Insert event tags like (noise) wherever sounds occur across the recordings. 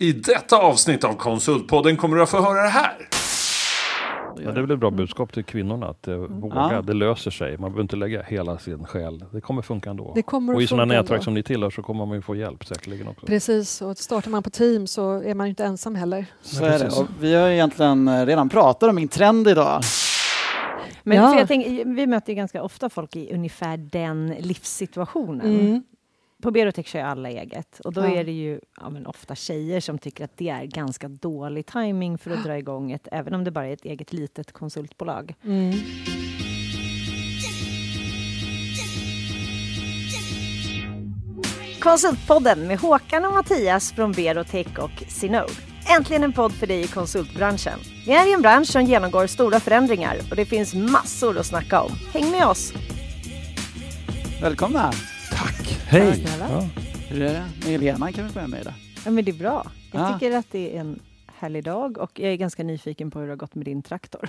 I detta avsnitt av Konsultpodden kommer du att få höra det här. Ja, det är väl ett bra budskap till kvinnorna att eh, våga, Ja. det löser sig. Man behöver inte lägga hela sin själ. Det kommer funka ändå. Det kommer och i sådana nätverk ändå. som ni tillhör så kommer man ju få hjälp säkerligen också. Precis, och startar man på team så är man ju inte ensam heller. Så är det. Och vi har ju egentligen eh, redan pratat om min trend idag. Men Ja. för jag tänker, vi möter ju ganska ofta folk i ungefär den livssituationen. Mm. På Berotech kör ju alla eget och då Ja. är det ju ja, men ofta tjejer som tycker att det är ganska dålig timing för att dra igång ett, även om det bara är ett eget litet konsultbolag. Mm. Konsultpodden med Håkan och Mattias från Berotech och Sinode. Äntligen en podd för dig i konsultbranschen. Vi är i en bransch som genomgår stora förändringar och det finns massor att snacka om. Häng med oss! Välkomna! Tack! Hej! Ja. Hur är det? Med Helena kan vi börja med idag. Ja, men det är bra. Jag Ah. tycker att det är en härlig dag och jag är ganska nyfiken på hur det har gått med din traktor.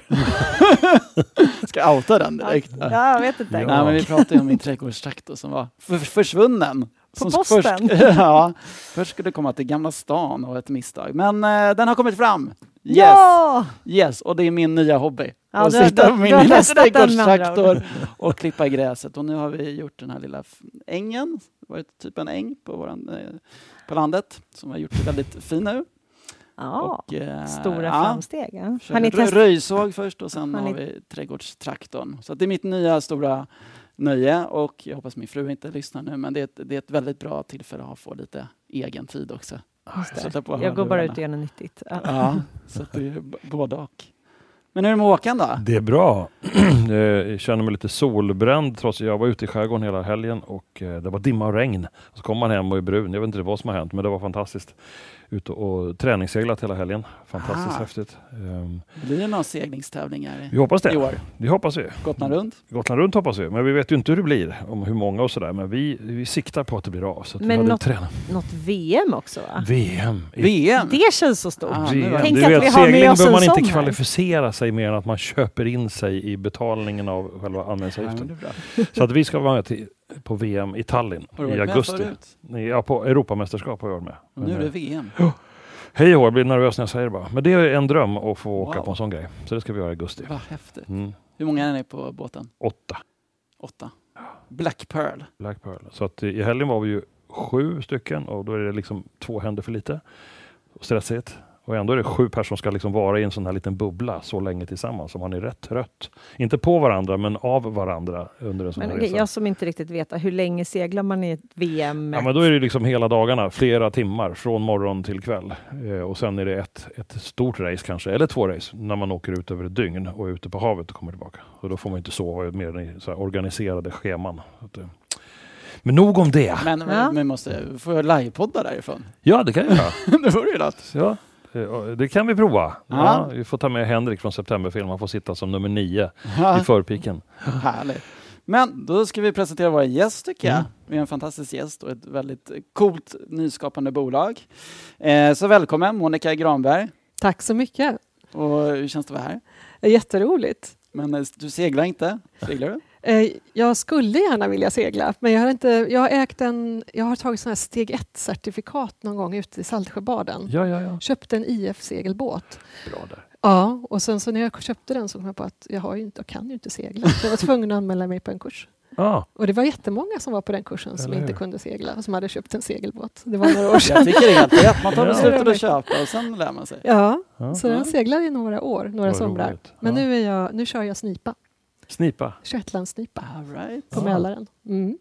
(laughs) Ska jag outa den direkt? Ja, jag vet inte. Ja. Nej, men vi pratade ju om min trädgårdstraktor som var för försvunnen. På posten? Först, (laughs) ja, först skulle det komma till Gamla stan och ett misstag. Men eh, den har kommit fram. Yes! Ja! Yes, och det är min nya hobby. Ja, att har- sitta på min har lilla trädgårdstraktor och klippa gräset. Och nu har vi gjort den här lilla ängen. Det var typ en äng på, våran, eh, på landet som har gjort väldigt fin nu. ja. Och, eh, Stora ja, framsteg. Ja. Har ni? Röjsåg först och sen Har har, ni- vi trädgårdstraktorn. Så det är mitt nya stora nöje och jag hoppas min fru inte lyssnar nu men det är ett, det är ett väldigt bra tillfälle att få lite egen tid också. Jag går bara hörlurarna. ut och gör något nyttigt. Ja. Ja, så att det är både och. Men hur är det med Håkan då? Det är bra. (clears throat) Eh, jag känner mig lite solbränd trots att jag var ute i skärgården hela helgen och eh, det var dimma och regn. Så kom man hem och är brun. Jag vet inte vad som har hänt men det var fantastiskt. Ute och träningsseglat hela helgen. Fantastiskt Ah. häftigt. Ehm, Blir det några seglingstävlingar Vi hoppas i det. år? Det hoppas vi. Gotland runt? Gotland runt hoppas vi. Men vi vet ju inte hur det blir. Om hur många och sådär. Men vi, vi siktar på att det blir av. Så att vi Men något-. Något VM också va? VM. i VM? Det känns så stort. Ah, VM. Tänk Du att vet, vi har med segling oss behöver man inte kvalificera sig mer än att man köper in sig i betalningen av själva Ja, anmälningsavgiften. bra. Så att vi ska vara med till, på VM i Tallinn i augusti. Ja, på Europamästerskap har jag varit med. Och nu är Men, det VM. eh, Hej och jag blir nervös när jag säger det bara. Men det är en dröm att få åka Wow. på en sån grej. Så det ska vi göra i augusti. Vad häftigt. Mm. Hur många är ni på båten? Åtta, Åtta. Black Pearl. Black Pearl. Så att i helgen var vi ju sju stycken och då är det liksom två händer för lite. Och stressigt. Och ändå är det sju personer som ska liksom vara i en sån här liten bubbla så länge tillsammans. Så man är rätt trött. Inte på varandra men av varandra under en sån Men här okej, resa. jag som inte riktigt vet, hur länge seglar man i ett VM? Ja, men då är det liksom hela dagarna, flera timmar från morgon till kväll. Eh, och sen är det ett, ett stort race kanske, eller två race, när man åker ut över ett dygn och är ute på havet och kommer tillbaka. Och då får man inte sova mer än i så här organiserade scheman. Eh. Men nog om det. Men, Ja. men måste, får jag livepodda därifrån? Ja, det kan jag göra. (laughs) det vore ju något. Ja, det kan vi prova. Ja. Ja. vi får ta med Henrik från Septemberfilm. Han får sitta som nummer nio i förpiken. (laughs) härligt. Men då ska vi presentera våra gäst tycker jag. Mm. Vi har en fantastisk gäst och ett väldigt coolt nyskapande bolag. Eh, så välkommen Monica Granberg. Tack så mycket. Och hur känns det att vara här? Jätteroligt. Men eh, du seglar inte? Seglar du? Eh, Jag skulle gärna vilja segla, men jag har, inte, jag har, ägt en, jag har tagit sån här steg 1-certifikat någon gång ute i Saltsjöbaden. Ja, ja, ja. Köpte en IF-segelbåt. Bra där. Ja, och sen så när jag köpte den så kom jag på att jag, har ju inte, jag kan ju inte segla. Så jag var tvungen att anmäla mig på en kurs. Ja, Och det var jättemånga som var på den kursen som Eller inte hur? kunde segla och som hade köpt en segelbåt. Det var några år sedan. Jag tycker det är helt rätt. Man tar beslutet att köpa och sen lär man sig. Ja, ja. så den seglade i några år, några somrar. Men Ja. nu, är jag, nu kör jag snipa, Snipa. Shetlandssnipa right. på Ja. Mälaren. Mm.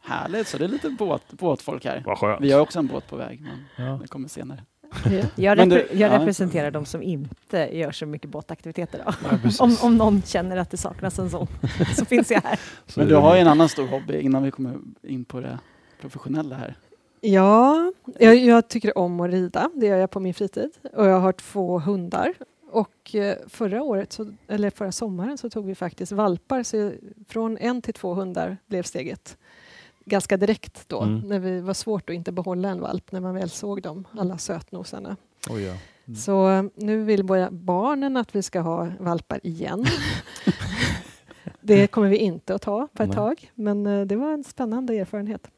Härligt, så det är lite båt, båtfolk här. Vad skönt. Vi har också en båt på väg, men Ja. det kommer senare. Ja. (laughs) Jag, Men du- repre- jag ja. representerar de som inte gör så mycket båtaktiviteter. Då. Ja. Om, om någon känner att det saknas en sån, (laughs) så finns jag här. Så Men du har ju en annan stor hobby innan vi kommer in på det professionella här. Ja, jag, jag tycker om att rida. Det gör jag på min fritid. Och jag har två hundar. Och eh, förra året, så, eller förra sommaren, så tog vi faktiskt valpar. Så från en till två hundar blev steget. Ganska direkt då, Mm. när det var svårt att inte behålla en valp när man väl såg dem, alla sötnosarna. Oj, ja. Så eh, nu vill båda barnen att vi ska ha valpar igen. (laughs) det kommer vi inte att ta på ett Nej. tag, men eh, det var en spännande erfarenhet.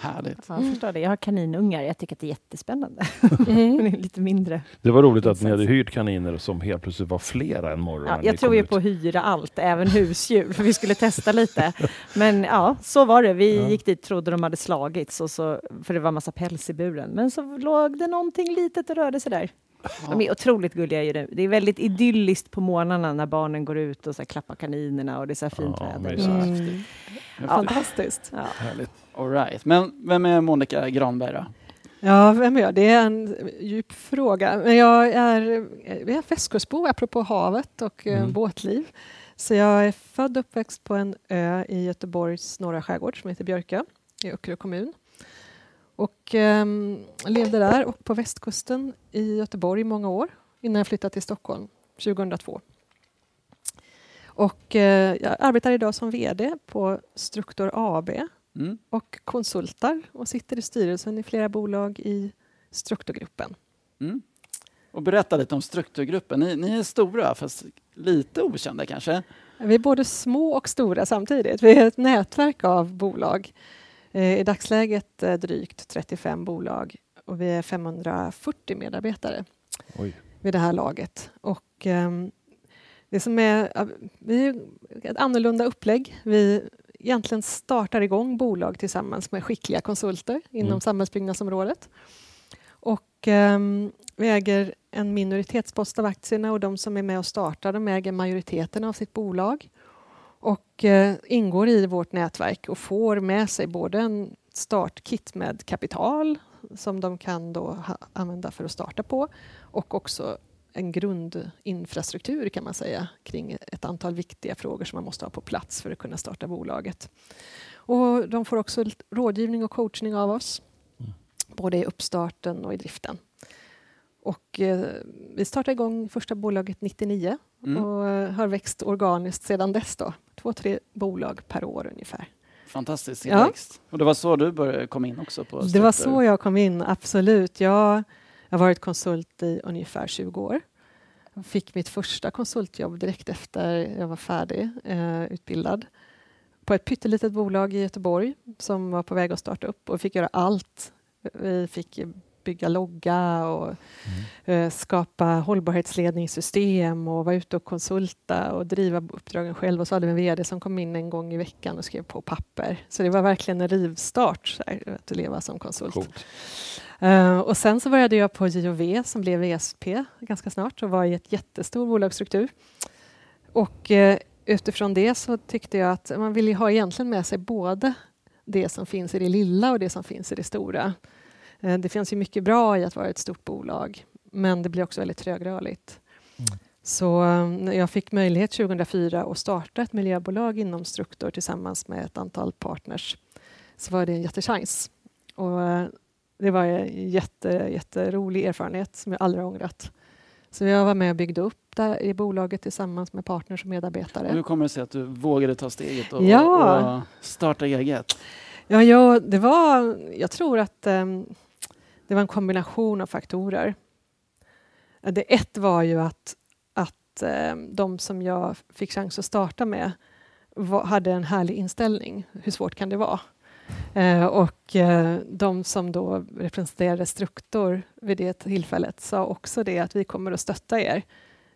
Härligt. Ja, jag förstår det. Jag har kaninungar. Jag tycker att det är jättespännande. Mm. (laughs) Men det är lite mindre. Det var roligt att ni hade hyrt kaniner som helt plötsligt var flera än morgon. Ja, jag tror ju ut. på att hyra allt, även husdjur, för vi skulle testa lite. Men ja, så var det. Vi Ja. gick dit trodde de hade slagits, och så, för det var massa päls i buren. Men så låg det någonting litet och rörde sig där. De är otroligt gulliga djur. Det är väldigt idylliskt på morgnarna när barnen går ut och så här klappar kaninerna och det är så här fint Ja, väder. Mm. Ja. Fantastiskt. Ja. Härligt. All right. Men vem är Monica Granberg då? Ja, vem är jag? Det är en djup fråga. Men jag är, jag är västkustbo, apropå havet och eh, Mm. båtliv. Så jag är född och uppväxt på en ö i Göteborgs norra skärgård som heter Björkö i Öckerö kommun. Och ehm, levde där och på västkusten i Göteborg i många år innan jag flyttade till Stockholm 2002. Och eh, jag arbetar idag som VD på Struktor AB Mm. och konsultar och sitter i styrelsen i flera bolag i Strukturgruppen. Mm. Och berätta lite om strukturgruppen. Ni, ni är stora, fast lite okända kanske? Vi är både små och stora samtidigt. Vi är ett nätverk av bolag. Eh, I dagsläget drygt 35 bolag och vi är 540 medarbetare Oj. vid det här laget. Och, ehm, det som är, vi är ett annorlunda upplägg. Vi egentligen startar igång bolag tillsammans med skickliga konsulter inom Mm. samhällsbyggnadsområdet. Och, ehm, vi äger en minoritetspost av aktierna och de som är med och startar de äger majoriteten av sitt bolag och eh, ingår i vårt nätverk och får med sig både en startkit med kapital som de kan då ha, använda för att starta på och också en grundinfrastruktur kan man säga kring ett antal viktiga frågor som man måste ha på plats för att kunna starta bolaget. Och de får också rådgivning och coachning av oss, Mm. både i uppstarten och i driften. Och eh, vi startade igång första bolaget 99 Mm. och eh, har växt organiskt sedan dess. Då. Två, tre bolag per år ungefär. Fantastisk Ja. tillväxt. Och det var så du började komma in också? på Det var så jag kom in, absolut. Jag har varit konsult i ungefär 20 år. Jag fick mitt första konsultjobb direkt efter jag var färdig, eh, utbildad på ett pyttelitet bolag i Göteborg som var på väg att starta upp och fick göra allt. Vi fick bygga logga och eh, skapa hållbarhetsledningssystem och vara ute och konsulta och driva uppdragen själv. Och så hade vi en VD som kom in en gång i veckan och skrev på papper. Så det var verkligen en rivstart så här, att leva som konsult. Coolt. Eh, och sen så började jag på JOV som blev ESP ganska snart och var i ett jättestor bolagsstruktur. Och eh, utifrån det så tyckte jag att man vill ju ha egentligen med sig både det som finns i det lilla och det som finns i det stora. Eh, det finns ju mycket bra i att vara ett stort bolag men det blir också väldigt trögrörligt. Mm. Så eh, när jag fick möjlighet 2004 att starta ett miljöbolag inom Struktur tillsammans med ett antal partners så var det en jättechans. Och eh, det var en jätte, jätterolig erfarenhet som jag aldrig har ångrat. Så jag var med och byggde upp där i bolaget tillsammans med partners och Och medarbetare. hur kommer det sig att du vågade ta steget och, Ja. och starta eget? Ja, ja, det var, jag tror att ehm, det var en kombination av faktorer. Eh, det ett var ju att, att eh, de som jag fick chans att starta med var, hade en härlig inställning. Hur svårt kan det vara? Eh, och eh, de som då representerade Struktor vid det tillfället sa också det att vi kommer att stötta er.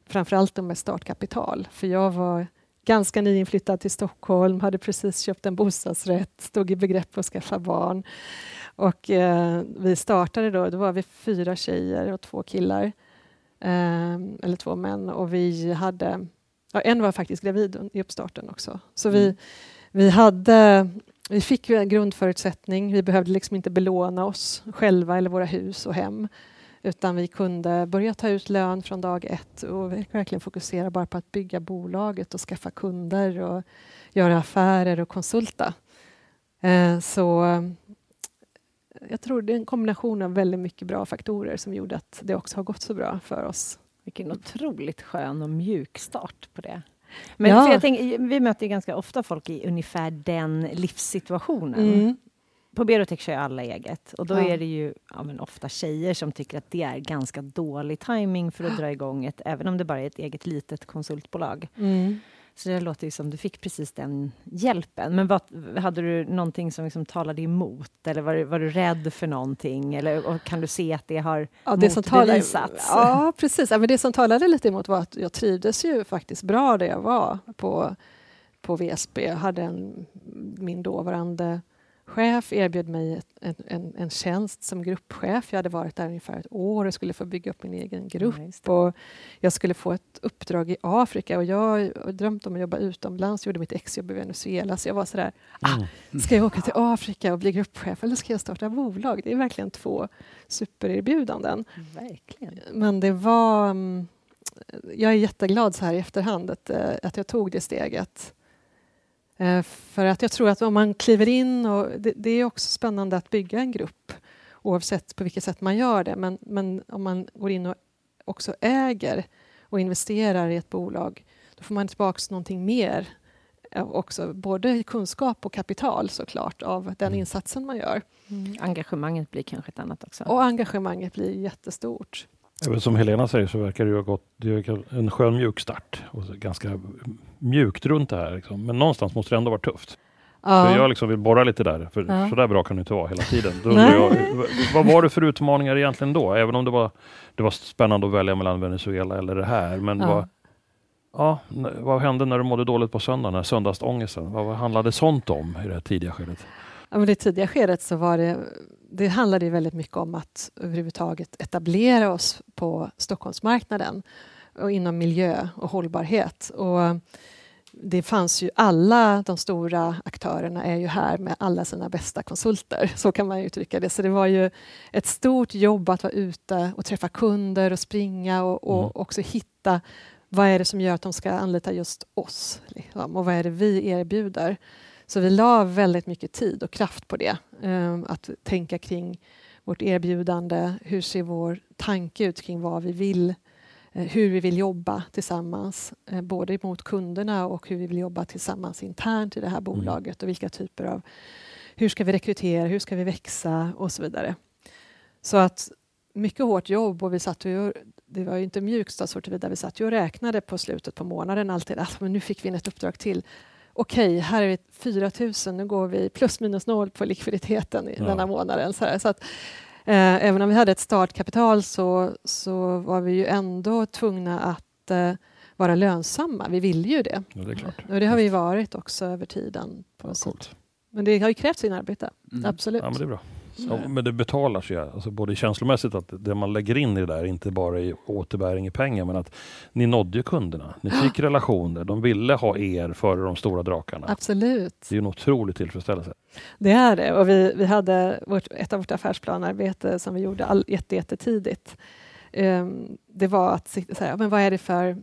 Framförallt med startkapital. För jag var ganska nyinflyttad till Stockholm, hade precis köpt en bostadsrätt, stod i begrepp att skaffa barn. Och eh, vi startade då, då var vi fyra tjejer och två killar. Eh, eller två män. Och vi hade, ja, en var faktiskt gravid i uppstarten också. Så vi, Mm. vi hade vi fick ju en grundförutsättning. Vi behövde liksom inte belåna oss själva eller våra hus och hem. Utan vi kunde börja ta ut lön från dag ett och verkligen fokusera bara på att bygga bolaget och skaffa kunder och göra affärer och konsulta. Eh, så jag tror det är en kombination av väldigt mycket bra faktorer som gjorde att det också har gått så bra för oss. Vilken otroligt skön och mjuk start på det. Men Ja. för jag tänker, vi möter ganska ofta folk i ungefär den livssituationen. Mm. På Berotech kör alla eget och då Ja. är det ju ja, ofta tjejer som tycker att det är ganska dålig timing för att dra igång ett, även om det bara är ett eget litet konsultbolag. Mm. Så det låter ju som du fick precis den hjälpen. Men vad, hade du någonting som liksom talade emot? Eller var, var du rädd för någonting? Eller kan du se att det har ja, det som talade, motbevisats? Ja, precis. Ja, men det som talade lite emot var att jag trivdes ju faktiskt bra där jag var på, på VSB. Jag hade en, min dåvarande chef erbjöd mig en, en, en tjänst som gruppchef. Jag hade varit där ungefär ett år och skulle få bygga upp min egen grupp. Ja, och jag skulle få ett uppdrag i Afrika och jag har drömt om att jobba utomlands. Jag gjorde mitt exjobb i Venezuela så jag var sådär, ah, mm. ska jag åka till Afrika och bli gruppchef eller ska jag starta bolag? Det är verkligen två supererbjudanden. Verkligen. Men det var... Mm, jag är jätteglad så här i efterhand att, eh, att jag tog det steget. Eh, för att jag tror att om man kliver in, och det, det, är också spännande att bygga en grupp oavsett på vilket sätt man gör det, men, men om man går in och också äger och investerar i ett bolag, då får man tillbaka någonting mer också, både kunskap och kapital såklart av den mm. insatsen man gör. Mm. Engagemanget blir kanske ett annat också. Och engagemanget blir jättestort. Som Helena säger så verkar det ha gått det en skön mjuk start och ganska mjukt runt det här. Liksom. Men någonstans måste det ändå vara tufft. Ja. Så jag liksom vill borra lite där, för ja. så där bra kan det inte vara hela tiden. (laughs) Jag, vad var det för utmaningar egentligen då? Även om det var, det var spännande att välja mellan Venezuela eller det här. Men ja. Vad, ja, vad hände när du mådde dåligt på söndagen, söndagsångesten? Vad, handlade sånt om i det här tidiga skedet? Ja, men det tidiga skedet så var det, det handlade väldigt mycket om att överhuvudtaget etablera oss på Stockholmsmarknaden och inom miljö och hållbarhet. Och det fanns ju alla de stora aktörerna är ju här med alla sina bästa konsulter, så kan man uttrycka det. Så det var ju ett stort jobb att vara ute och träffa kunder och springa och, och mm. också hitta vad är det som gör att de ska anlita just oss? Liksom, och vad är det vi erbjuder? Så vi la väldigt mycket tid och kraft på det. Ehm, att tänka kring vårt erbjudande. Hur ser vår tanke ut kring vad vi vill eh, hur vi vill jobba tillsammans, eh, både mot kunderna och hur vi vill jobba tillsammans internt i det här mm. bolaget och vilka typer av... Hur ska vi rekrytera, hur ska vi växa och så vidare. Så att mycket hårt jobb och vi satt och, det var ju inte mjukt vidare, vi satt och räknade på slutet på månaden alltid, att men nu fick vi in ett uppdrag till okej, okay, här är vi 4 000, nu går vi plus minus noll på likviditeten i ja. denna månaden. Så, så att, eh, även om vi hade ett startkapital så, så var vi ju ändå tvungna att eh, vara lönsamma. Vi ville ju det. Ja, det, och det har vi varit också över tiden. På ja, men det har ju krävt sin arbete, mm. absolut. Ja, men det är bra. Ja, men det betalar sig, alltså både känslomässigt att det man lägger in i det där, inte bara i återbäring i pengar, men att ni nådde ju kunderna. Ni fick relationer, de ville ha er före de stora drakarna. Absolut. Det är en otrolig tillfredsställelse. Det är det och vi, vi hade vårt, ett av vårt affärsplanarbete som vi gjorde all, jättetidigt. Um, det var att säga, men vad är det för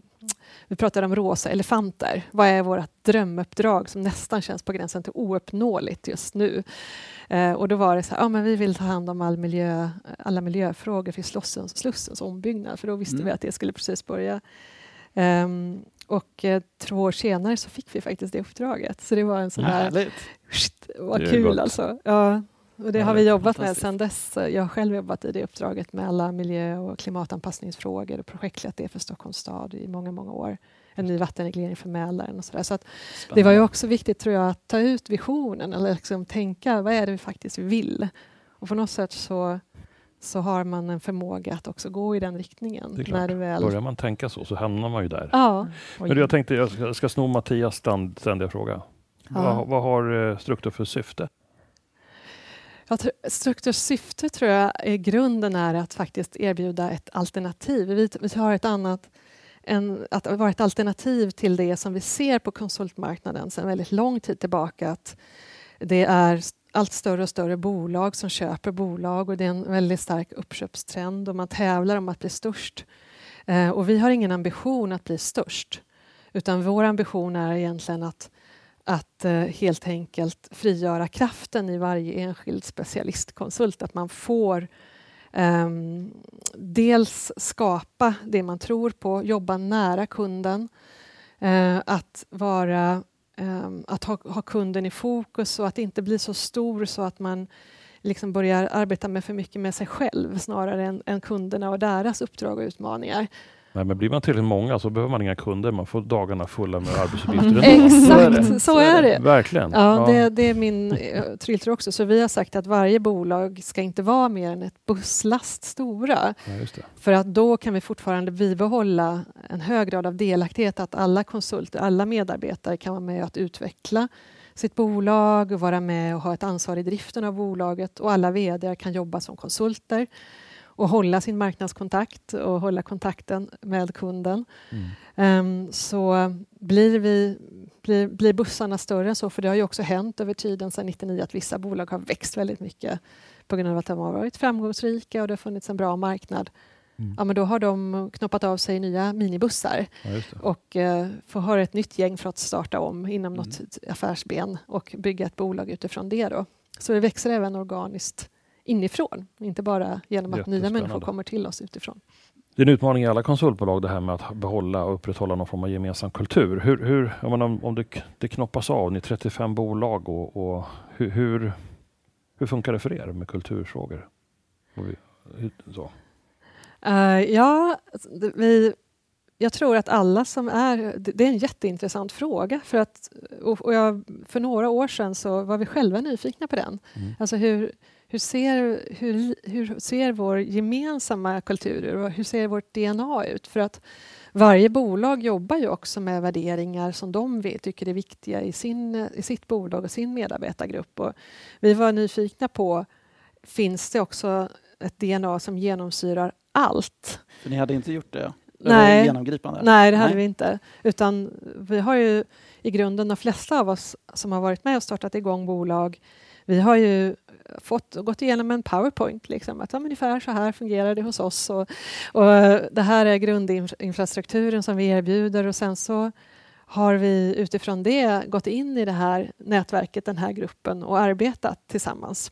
vi pratade om rosa elefanter. Vad är vårt drömuppdrag som nästan känns på gränsen till ouppnåeligt just nu? Eh, och då var det så här, ja, men vi vill ta hand om all miljö, alla miljöfrågor för Slussens, Slussens ombyggnad, för då visste mm. vi att det skulle precis börja. Um, och eh, två år senare så fick vi faktiskt det uppdraget. Så det var en sån där... Vad kul gott. alltså. Ja, och det har vi jobbat med sedan dess. Jag har själv jobbat i det uppdraget med alla miljö och klimatanpassningsfrågor och projektlett det för Stockholms stad i många, många år. En ny vattenreglering för Mälaren och sådär. Så att det var ju också viktigt tror jag att ta ut visionen eller liksom tänka vad är det vi faktiskt vill? Och på något sätt så så har man en förmåga att också gå i den riktningen. Det. När väl... Börjar man tänka så, så hamnar man ju där. Ja. Men du, jag tänkte jag ska, ska sno Mattias ständiga fråga. Ja. Vad, vad har eh, Struktur för syfte? Strukturs syfte tror jag i grunden är att faktiskt erbjuda ett alternativ. Vi, vi har ett annat en, att vara ett alternativ till det som vi ser på konsultmarknaden sedan väldigt lång tid tillbaka. Att det är allt större och större bolag som köper bolag och det är en väldigt stark uppköpstrend och man tävlar om att bli störst. Eh, och vi har ingen ambition att bli störst utan vår ambition är egentligen att att eh, helt enkelt frigöra kraften i varje enskild specialistkonsult. Att man får eh, dels skapa det man tror på, jobba nära kunden, eh, att vara ehm, att ha, ha, kunden i fokus och att inte bli så stor så att man liksom börjar arbeta med för mycket med sig själv snarare än, än kunderna och deras uppdrag och utmaningar. Nej, men blir man tillräckligt många så behöver man inga kunder. Man får dagarna fulla med (laughs) arbetsuppgifter. ändå. Så är. Exakt, så är det. Verkligen. Ja, det, det är min eh, thriller också. Så vi har sagt att varje bolag ska inte vara mer än ett busslast stora. Ja. För att då kan vi fortfarande bibehålla en hög grad av delaktighet, att alla konsulter, alla medarbetare kan vara med att utveckla sitt bolag och vara med och ha ett ansvar i driften av bolaget och alla vd kan jobba som konsulter och hålla sin marknadskontakt och hålla kontakten med kunden. Mm. Ehm, så blir, vi, blir, blir bussarna större än så, för det har ju också hänt över tiden sedan 99 att vissa bolag har växt väldigt mycket på grund av att de har varit framgångsrika och det har funnits en bra marknad. Mm. Ja, men då har de knoppat av sig nya minibussar Ja, och eh, får ha ett nytt gäng för att starta om inom Mm. något affärsben och bygga ett bolag utifrån det. Då. Så det växer även organiskt inifrån, inte bara genom att nya människor kommer till oss utifrån. Det är en utmaning i alla konsultbolag det här med att behålla och upprätthålla någon form av gemensam kultur. Hur, hur, menar, om om det, det knoppas av, ni är 35 bolag, och, och hur, hur, hur funkar det för er med kulturfrågor? Så. Eh, ja, vi, jag tror att alla som är... Det, det är en jätteintressant fråga. För, att, och, och jag, för några år sedan så var vi själva nyfikna på den. Mm. Alltså hur, hur, ser, hur, hur ser vår gemensamma kultur ut? och Hur ser vårt DNA ut? För att varje bolag jobbar ju också med värderingar som de vet, tycker är viktiga i, sin, i sitt bolag och sin medarbetargrupp. Och vi var nyfikna på, finns det också ett DNA som genomsyrar allt? För ni hade inte gjort det? Nej. Genomgripande? Nej, det hade Nej. vi inte. Utan vi har ju i grunden, de flesta av oss som har varit med och startat igång bolag, vi har ju fått, gått igenom en powerpoint. Liksom, att ja, ungefär så här fungerar det hos oss. Och, och det här är grundinfrastrukturen som vi erbjuder och sen så har vi utifrån det gått in i det här nätverket, den här gruppen och arbetat tillsammans.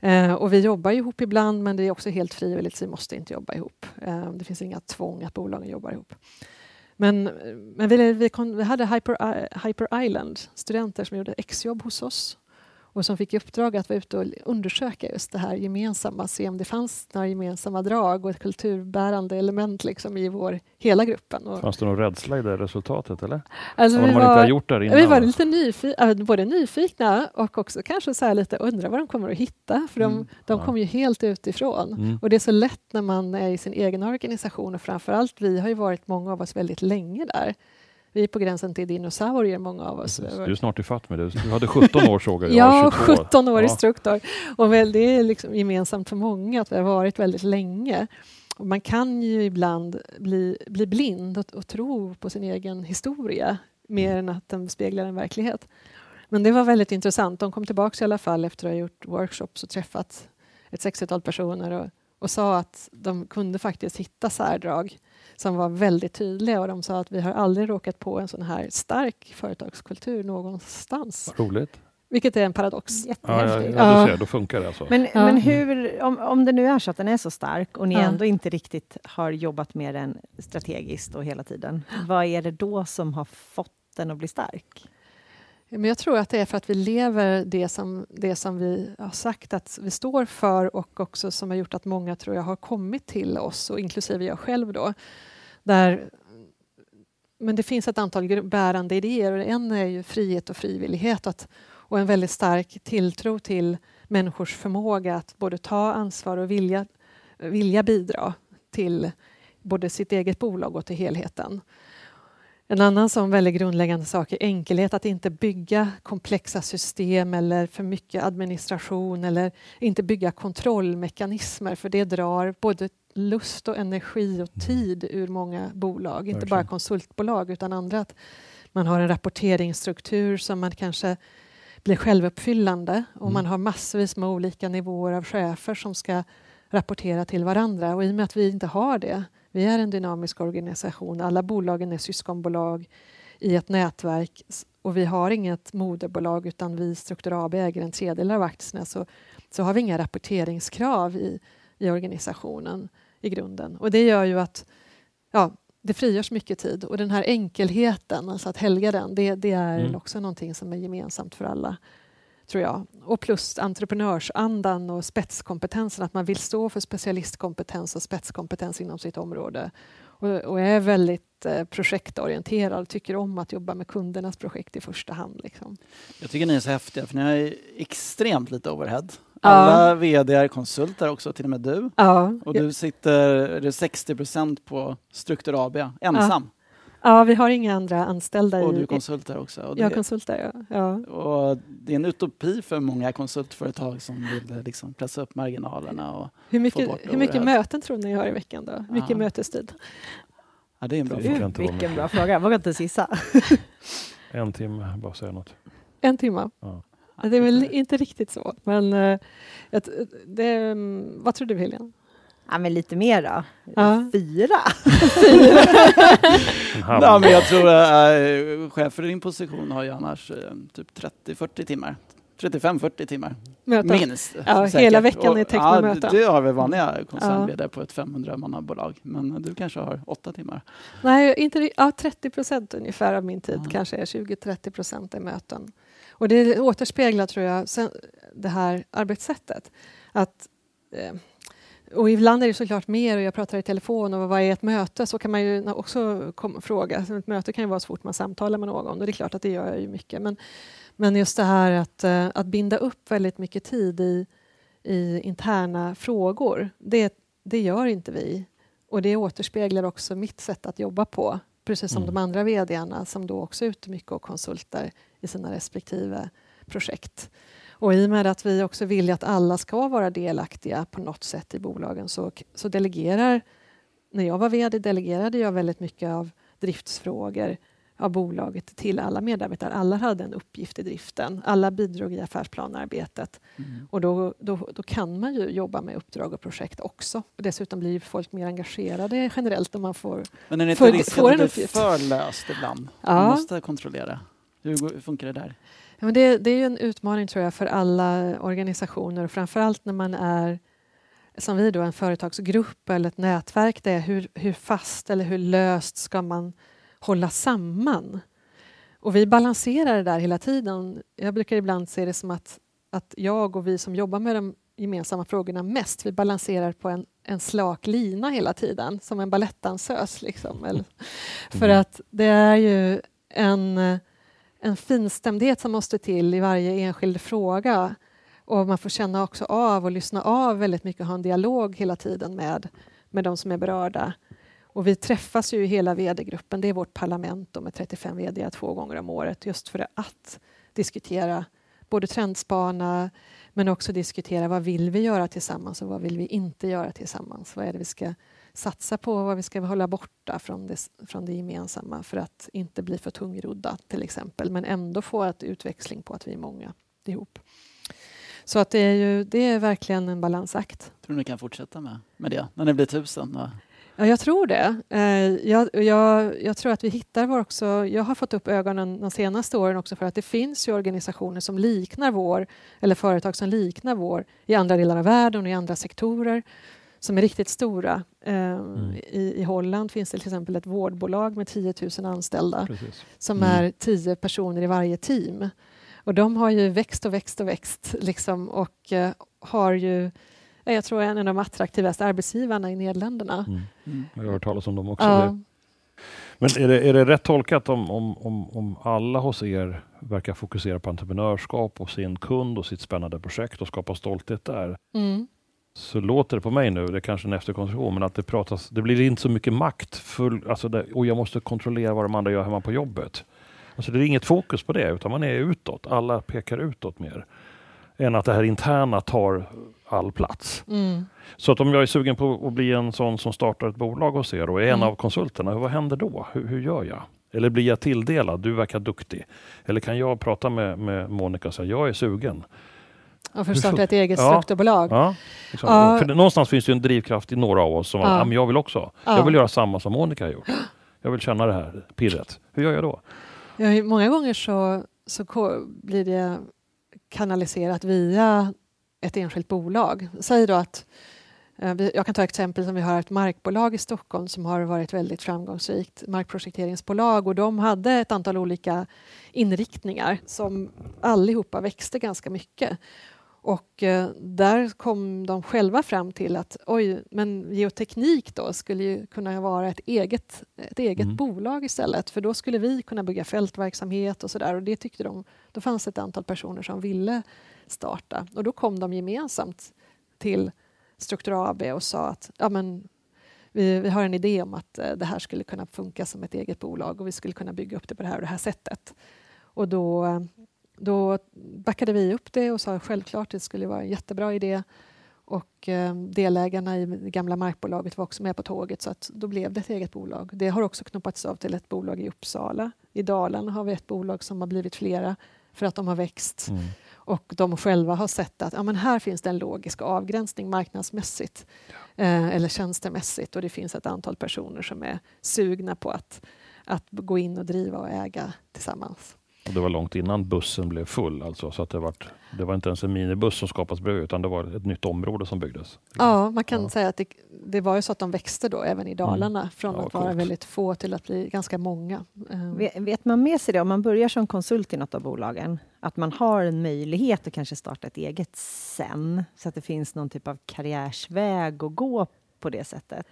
Eh, och vi jobbar ihop ibland men det är också helt frivilligt så vi måste inte jobba ihop. Eh, det finns inga tvång att bolagen jobbar ihop. Men, men vi, vi, kom, vi hade Hyper, Hyper Island, studenter som gjorde exjobb hos oss och som fick i uppdrag att vara ute och undersöka just det här gemensamma, se om det fanns några gemensamma drag och ett kulturbärande element liksom i vår, hela gruppen. Och, Fanns det någon rädsla i det resultatet? Eller? alltså, vi var- vi var lite nyfikna, både nyfikna och också kanske så lite undra vad de kommer att hitta. För de, Mm. de Ja. kom ju helt utifrån. Mm. Och det är så lätt när man är i sin egen organisation och framförallt vi har ju varit många av oss väldigt länge där. Vi är på gränsen till dinosaurier många av oss. Precis. Du är snart ifatt med det. Du hade 17 år såg jag. Ja, har 22 år. 17 år Ja. Och väl, det är liksom gemensamt för många att vi har varit väldigt länge. Och man kan ju ibland bli, bli blind och, och tro på sin egen historia mer än att den speglar en verklighet. Men det var väldigt intressant. De kom tillbaka i alla fall efter att ha gjort workshops och träffat ett 60-tal personer och, och sa att de kunde faktiskt hitta särdrag som var väldigt tydliga och de sa att vi har aldrig råkat på en sån här stark företagskultur någonstans. Vad Roligt. Vilket är en paradox. Ja, ja, Jättehäftigt. ja, Ja. du ser, då funkar det alltså. Men, Ja. men hur, om, om det nu är så att den är så stark och ni Ja. ändå inte riktigt har jobbat med den strategiskt och hela tiden, vad är det då som har fått den att bli stark? Men jag tror att det är för att vi lever det som, det som vi har sagt att vi står för och också som har gjort att många tror jag har kommit till oss, och inklusive jag själv. Då, där, men det finns ett antal bärande idéer och en är ju frihet och frivillighet att, och en väldigt stark tilltro till människors förmåga att både ta ansvar och vilja, vilja bidra till både sitt eget bolag och till helheten. En annan sån väldigt grundläggande sak är enkelhet, att inte bygga komplexa system eller för mycket administration eller inte bygga kontrollmekanismer för det drar både lust och energi och tid ur många bolag, inte bara konsultbolag utan andra. Att man har en rapporteringsstruktur som man kanske blir självuppfyllande. Och Mm. man har massvis med olika nivåer av chefer som ska rapportera till varandra. Och i och med att vi inte har det vi är en dynamisk organisation. Alla bolagen är syskonbolag i ett nätverk. Och vi har inget moderbolag utan vi Struktur AB äger en tredjedel av aktierna. Så, så har vi inga rapporteringskrav i, i organisationen i grunden. Och det gör ju att ja, det frigörs mycket tid och den här enkelheten, alltså att helga den, det, det är Mm. också någonting som är gemensamt för alla. tror jag. Och plus entreprenörsandan och spetskompetensen, att man vill stå för specialistkompetens och spetskompetens inom sitt område. Och, och är väldigt eh, projektorienterad, tycker om att jobba med kundernas projekt i första hand. Liksom. Jag tycker ni är så häftiga för ni har extremt lite overhead. Alla ja. VD är konsulter också, till och med du. Ja. Och du sitter 60 procent på Struktur AB, ensam. Ja. Ja, vi har inga andra anställda. Och du är konsulter också. Och jag är konsulter, ja. ja. Och det är en utopi för många konsultföretag som vill liksom pressa upp marginalerna. Och hur mycket, hur mycket möten tror ni har i veckan? då? Mycket ja. mötestid? Ja, det är en bra fråga. Vilken bra fråga. Jag vågar inte gissa. en timme, bara säga något. En timme? Ja. Det är väl inte riktigt så. Men uh, det, mm, vad tror du, Helena? Ja, men lite mer då. Ja. Fyra? (laughs) ja, men jag tror att äh, chef för din position har ju annars äh, typ 30-40 timmar. 35-40 timmar. Möten. Minst. Ja, hela veckan är täckt med ja, möten. Det har väl vanliga koncern ja. på ett 500-mannabolag. Men du kanske har åtta timmar? Nej, inte, ja, 30 procent ungefär av min tid ja. kanske är 20-30 procent är möten. Och det återspeglar, tror jag, det här arbetssättet. Att eh, och ibland är det såklart mer och jag pratar i telefon och vad är ett möte? Så kan man ju också fråga. Ett möte kan ju vara så fort man samtalar med någon och det är klart att det gör jag ju mycket. Men, men just det här att, eh, att binda upp väldigt mycket tid i, i interna frågor, det, det gör inte vi. Och det återspeglar också mitt sätt att jobba på, precis som mm. de andra vdarna som då också är ute mycket och konsultar i sina respektive projekt. Och i och med att vi också vill att alla ska vara delaktiga på något sätt i bolagen så, så delegerar, när jag var VD delegerade jag väldigt mycket av driftsfrågor av bolaget till alla medarbetare. Alla hade en uppgift i driften. Alla bidrog i affärsplanearbetet. Mm. Och då, då, då, kan man ju jobba med uppdrag och projekt också. Och dessutom blir folk mer engagerade generellt om man får Men är det inte risken att det blir för löst ibland? Ja. Man måste kontrollera. Hur funkar det där? Ja, men det, det är en utmaning tror jag för alla organisationer och framförallt när man är som vi då, en företagsgrupp eller ett nätverk. Det är hur, hur fast eller hur löst ska man hålla samman? Och vi balanserar det där hela tiden. Jag brukar ibland se det som att, att jag och vi som jobbar med de gemensamma frågorna mest, vi balanserar på en, en slak lina hela tiden, som en balettdansös. Liksom. Eller, för mm. att det är ju en en finstämdhet som måste till i varje enskild fråga. Och man får känna också av och lyssna av väldigt mycket och ha en dialog hela tiden med, med de som är berörda. Och vi träffas ju i hela vd-gruppen, det är vårt parlament med 35 vd två gånger om året just för att diskutera både trendspana men också diskutera vad vill vi göra tillsammans och vad vill vi inte göra tillsammans? Vad är det vi ska satsa på vad vi ska hålla borta från det, från det gemensamma för att inte bli för tungrodda till exempel men ändå få ett utväxling på att vi är många ihop. Så att det är, ju, det är verkligen en balansakt. Tror ni kan fortsätta med, med det när ni blir tusen? Då? Ja, jag tror det. Eh, jag, jag, jag, tror att vi hittar vår också... Jag har fått upp ögonen de senaste åren också för att det finns ju organisationer som liknar vår, eller företag som liknar vår i andra delar av världen och i andra sektorer som är riktigt stora. Eh, mm. I, I Holland finns det till exempel ett vårdbolag med 10 000 anställda Precis. som mm. är 10 personer i varje team. Och de har ju växt och växt och växt liksom, och eh, har ju jag tror en av de attraktivaste arbetsgivarna i Nederländerna. Mm. Mm. Jag har hört talas om dem också. Ja. Men är det, är det rätt tolkat om, om, om, om alla hos er verkar fokusera på entreprenörskap och sin kund och sitt spännande projekt och skapa stolthet där? Mm så låter det på mig nu, det är kanske en efterkonstruktion, men att det pratas, det blir inte så mycket makt, full, alltså det, och jag måste kontrollera vad de andra gör hemma på jobbet. Alltså det är inget fokus på det, utan man är utåt. Alla pekar utåt mer. Än att det här interna tar all plats. Mm. Så att om jag är sugen på att bli en sån som startar ett bolag hos er och är mm. en av konsulterna, vad händer då? Hur, hur, gör jag? Eller blir jag tilldelad? Du verkar duktig. Eller kan jag prata med, med Monica och säga, jag är sugen. Och för att starta ett eget ja. strukturbolag. Ja, liksom. ja. För någonstans finns det en drivkraft i några av oss som ja. att, jag vill också. Ja. Jag vill göra samma som Monica har gjort. Jag vill känna det här pirret. Hur gör jag då? Ja, många gånger så, så blir det kanaliserat via ett enskilt bolag. Säg då att Eh, Jag kan ta exempel som vi har ett markbolag i Stockholm som har varit väldigt framgångsrikt, markprojekteringsbolag och de hade ett antal olika inriktningar som allihopa växte ganska mycket. Och eh, där kom de själva fram till att oj, men geoteknik då skulle ju kunna vara ett eget, ett eget Mm. bolag istället för då skulle vi kunna bygga fältverksamhet och sådär och det tyckte de, då fanns ett antal personer som ville starta och då kom de gemensamt till Struktur AB och sa att ja, men, vi, vi har en idé om att eh, det här skulle kunna funka som ett eget bolag och vi skulle kunna bygga upp det på det här och det här sättet. Och då, eh, då backade vi upp det och sa självklart det skulle vara en jättebra idé. Och eh, delägarna i det gamla markbolaget var också med på tåget så att då blev det ett eget bolag. Det har också knoppats av till ett bolag i Uppsala. I Dalarna har vi ett bolag som har blivit flera för att de har växt Mm och de själva har sett att ja, men här finns det en logisk avgränsning marknadsmässigt eh, eller tjänstemässigt och det finns ett antal personer som är sugna på att, att gå in och driva och äga tillsammans. Och det var långt innan bussen blev full. Alltså, så att det, var, det var inte ens en minibuss som skapades bredvid utan det var ett nytt område som byggdes. Ja, man kan Ja. säga att det, det var ju så att de växte då även i Dalarna från Ja, att vara väldigt få till att bli ganska många. Eh, Vet, vet man med sig det, om man börjar som konsult i något av bolagen, att man har en möjlighet att kanske starta ett eget sen, så att det finns någon typ av karriärsväg att gå på det sättet?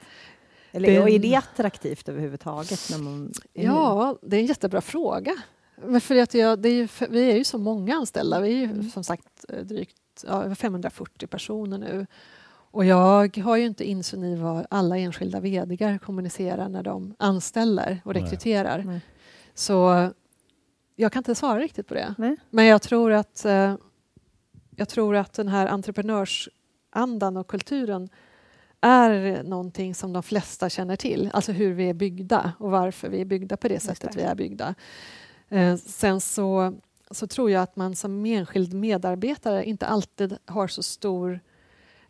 Eller Det- och är det attraktivt överhuvudtaget? När man? Ja, det är en jättebra fråga. Men för att jag, det är ju, vi är ju så många anställda. Vi är ju som sagt eh, drygt ja, över 540 personer nu. Och jag har ju inte insyn i vad alla enskilda vd kommunicerar när de anställer och Nej. rekryterar. Nej. Så jag kan inte svara riktigt på det. Nej. Men jag tror att, eh, jag tror att den här entreprenörsandan och kulturen är någonting som de flesta känner till. Alltså hur vi är byggda och varför vi är byggda på det sättet det. vi är byggda. Eh, sen så, så tror jag att man som enskild medarbetare inte alltid har så stor,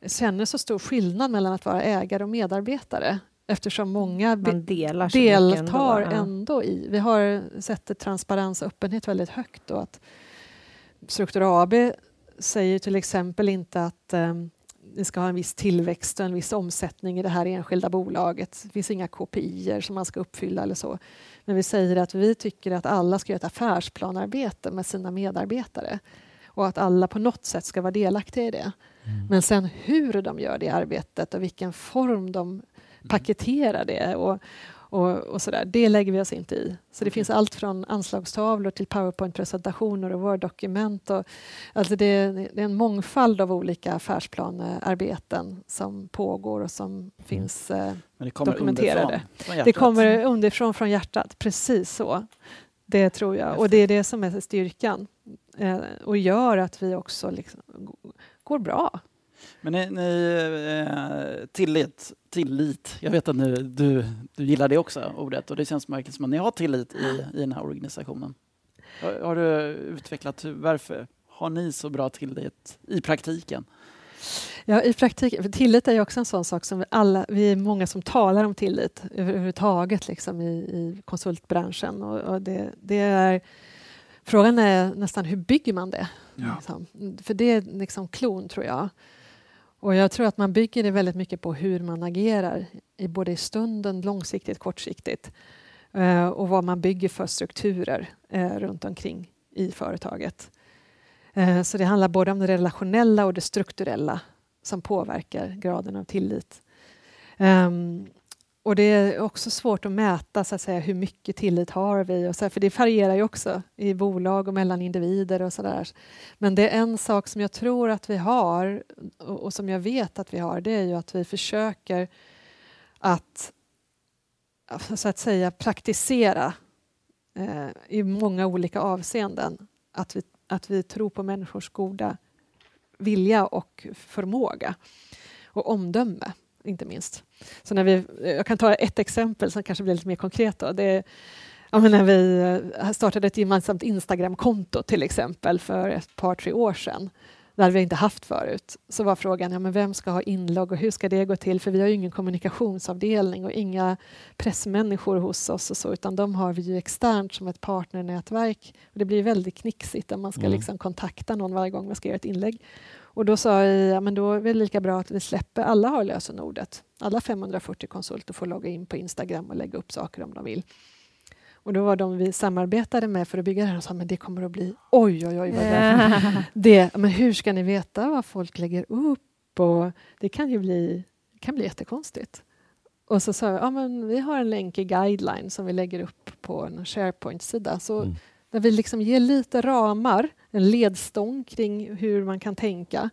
känner så stor skillnad mellan att vara ägare och medarbetare eftersom många Man delar deltar ändå, ja. ändå i. Vi har sett transparens och öppenhet väldigt högt och att Struktur AB säger till exempel inte att eh, ni ska ha en viss tillväxt och en viss omsättning i det här enskilda bolaget. Det finns inga KPI som man ska uppfylla eller så. Men vi säger att vi tycker att alla ska göra ett affärsplanarbete med sina medarbetare och att alla på något sätt ska vara delaktiga i det. Men sen hur de gör det arbetet och vilken form de paketerar det och, och, och sådär, det lägger vi oss inte i. Så det finns allt från anslagstavlor till powerpoint-presentationer och Word-dokument. Alltså det, det är en mångfald av olika affärsplanearbeten som pågår och som finns eh, Men det kommer Dokumenterade. det kommer underifrån från hjärtat, precis så. Det tror jag. Och det är det som är styrkan. Eh, och gör att vi också liksom går bra. Men ni, ni eh, tillit, tillit, jag vet att nu, du, du gillar det också, ordet, och det känns verkligen som att ni har tillit i, i den här organisationen. Har, har du utvecklat, hur- varför har ni så bra tillit i praktiken? Ja, i praktiken, för tillit är ju också en sån sak som vi alla, vi är många som talar om tillit överhuvudtaget liksom i, i konsultbranschen. Och, och det, det är, frågan är nästan hur bygger man det? Liksom. För det är liksom klon tror jag. Och jag tror att man bygger det väldigt mycket på hur man agerar i både i stunden, långsiktigt, kortsiktigt eh, och vad man bygger för strukturer eh, runt omkring i företaget. Eh, så det handlar både om det relationella och det strukturella som påverkar graden av tillit. Ehm, och det är också svårt att mäta så att säga, hur mycket tillit har vi, och så här, för det varierar ju också i bolag och mellan individer och sådär. Men det är en sak som jag tror att vi har och, och som jag vet att vi har, det är ju att vi försöker att så att säga praktisera eh, i många olika avseenden att vi, att vi tror på människors goda vilja och förmåga och omdöme, inte minst. Så när vi, jag kan ta ett exempel som kanske blir lite mer konkret. Då. Det är, ja, när vi eh, startade ett gemensamt Instagramkonto till exempel för ett par, tre år sedan. Det hade vi inte haft förut. Så var frågan, ja, men vem ska ha inlogg och hur ska det gå till? För vi har ju ingen kommunikationsavdelning och inga pressmänniskor hos oss och så, utan de har vi ju externt som ett partnernätverk. Och det blir väldigt knixigt om man ska Mm. liksom kontakta någon varje gång man ska göra ett inlägg. Och då sa jag, ja, men då är det lika bra att vi släpper, alla har lösenordet. Alla 540 konsulter får logga in på Instagram och lägga upp saker om de vill. Och då var de vi samarbetade med för att bygga det här och sa men det kommer att bli oj, oj, oj. Vad (laughs) det, det, men hur ska ni veta vad folk lägger upp? Och det kan ju bli, kan bli jättekonstigt. Och så sa jag, ja, men vi har en länk i guideline som vi lägger upp på en SharePoint-sida. Så Mm. Där vi liksom ger lite ramar, en ledstång kring hur man kan tänka.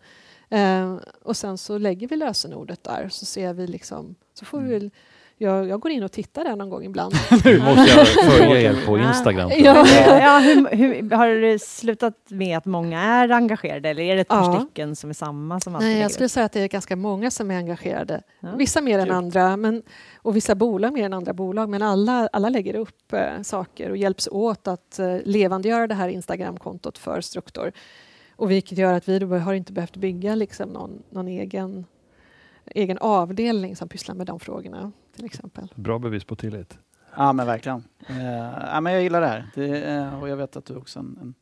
Eh, och sen så lägger vi lösenordet där så ser vi liksom, så får vi väl, jag, jag går in och tittar där någon gång ibland. (laughs) Nu måste jag (laughs) följa er på Instagram. Ja. ja, hur, hur, har det slutat med att många är engagerade eller är det ett par Ja. stycken som är samma som Nej, jag skulle säga att det är ganska många som är engagerade. Ja. Vissa mer än andra men, och vissa bolag mer än andra bolag. Men alla, alla lägger upp eh, saker och hjälps åt att eh, levandegöra det här Instagramkontot för Struktor. Och vilket gör att vi då har inte behövt bygga liksom någon, någon egen, egen avdelning som pysslar med de frågorna till exempel. Bra bevis på tillit. Ja men verkligen. Eh, ja, men jag gillar det här. Det, eh, och jag vet att du också en, en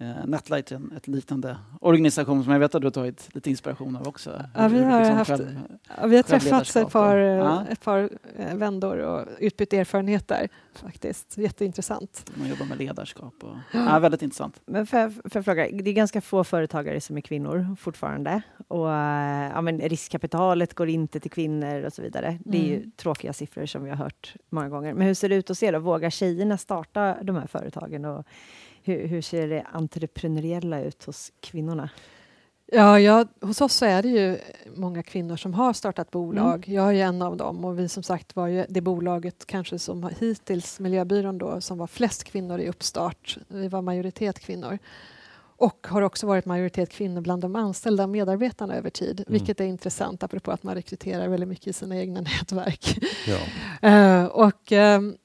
eh, Netlight är en ett liknande organisation som jag vet att du har tagit lite inspiration av också. Ja, vi har liksom haft- själv- Ja, vi har träffats ett par, och- eh, Ja. ett par eh, vändor och utbytt erfarenheter faktiskt. Jätteintressant. Man jobbar med ledarskap. Och, ja, väldigt intressant. Men för, för fråga, det är ganska få företagare som är kvinnor fortfarande. Och eh, ja, men riskkapitalet går inte till kvinnor och så vidare. Det är ju Mm. tråkiga siffror som vi har hört många gånger. Men hur ser det ut att se då? Vågar tjejerna starta de här företagen? Och hur, hur ser det entreprenöriella ut hos kvinnorna? Ja, ja, hos oss så är det ju många kvinnor som har startat bolag. Jag är en av dem och vi som sagt var ju det bolaget kanske som hittills, Miljöbyrån då, som var flest kvinnor i uppstart. Vi var majoritet kvinnor. Och har också varit majoritet kvinnor bland de anställda medarbetarna över tid, vilket är intressant apropå att man rekryterar väldigt mycket i sina egna (laughs) nätverk. Ja. Eh, och ehm,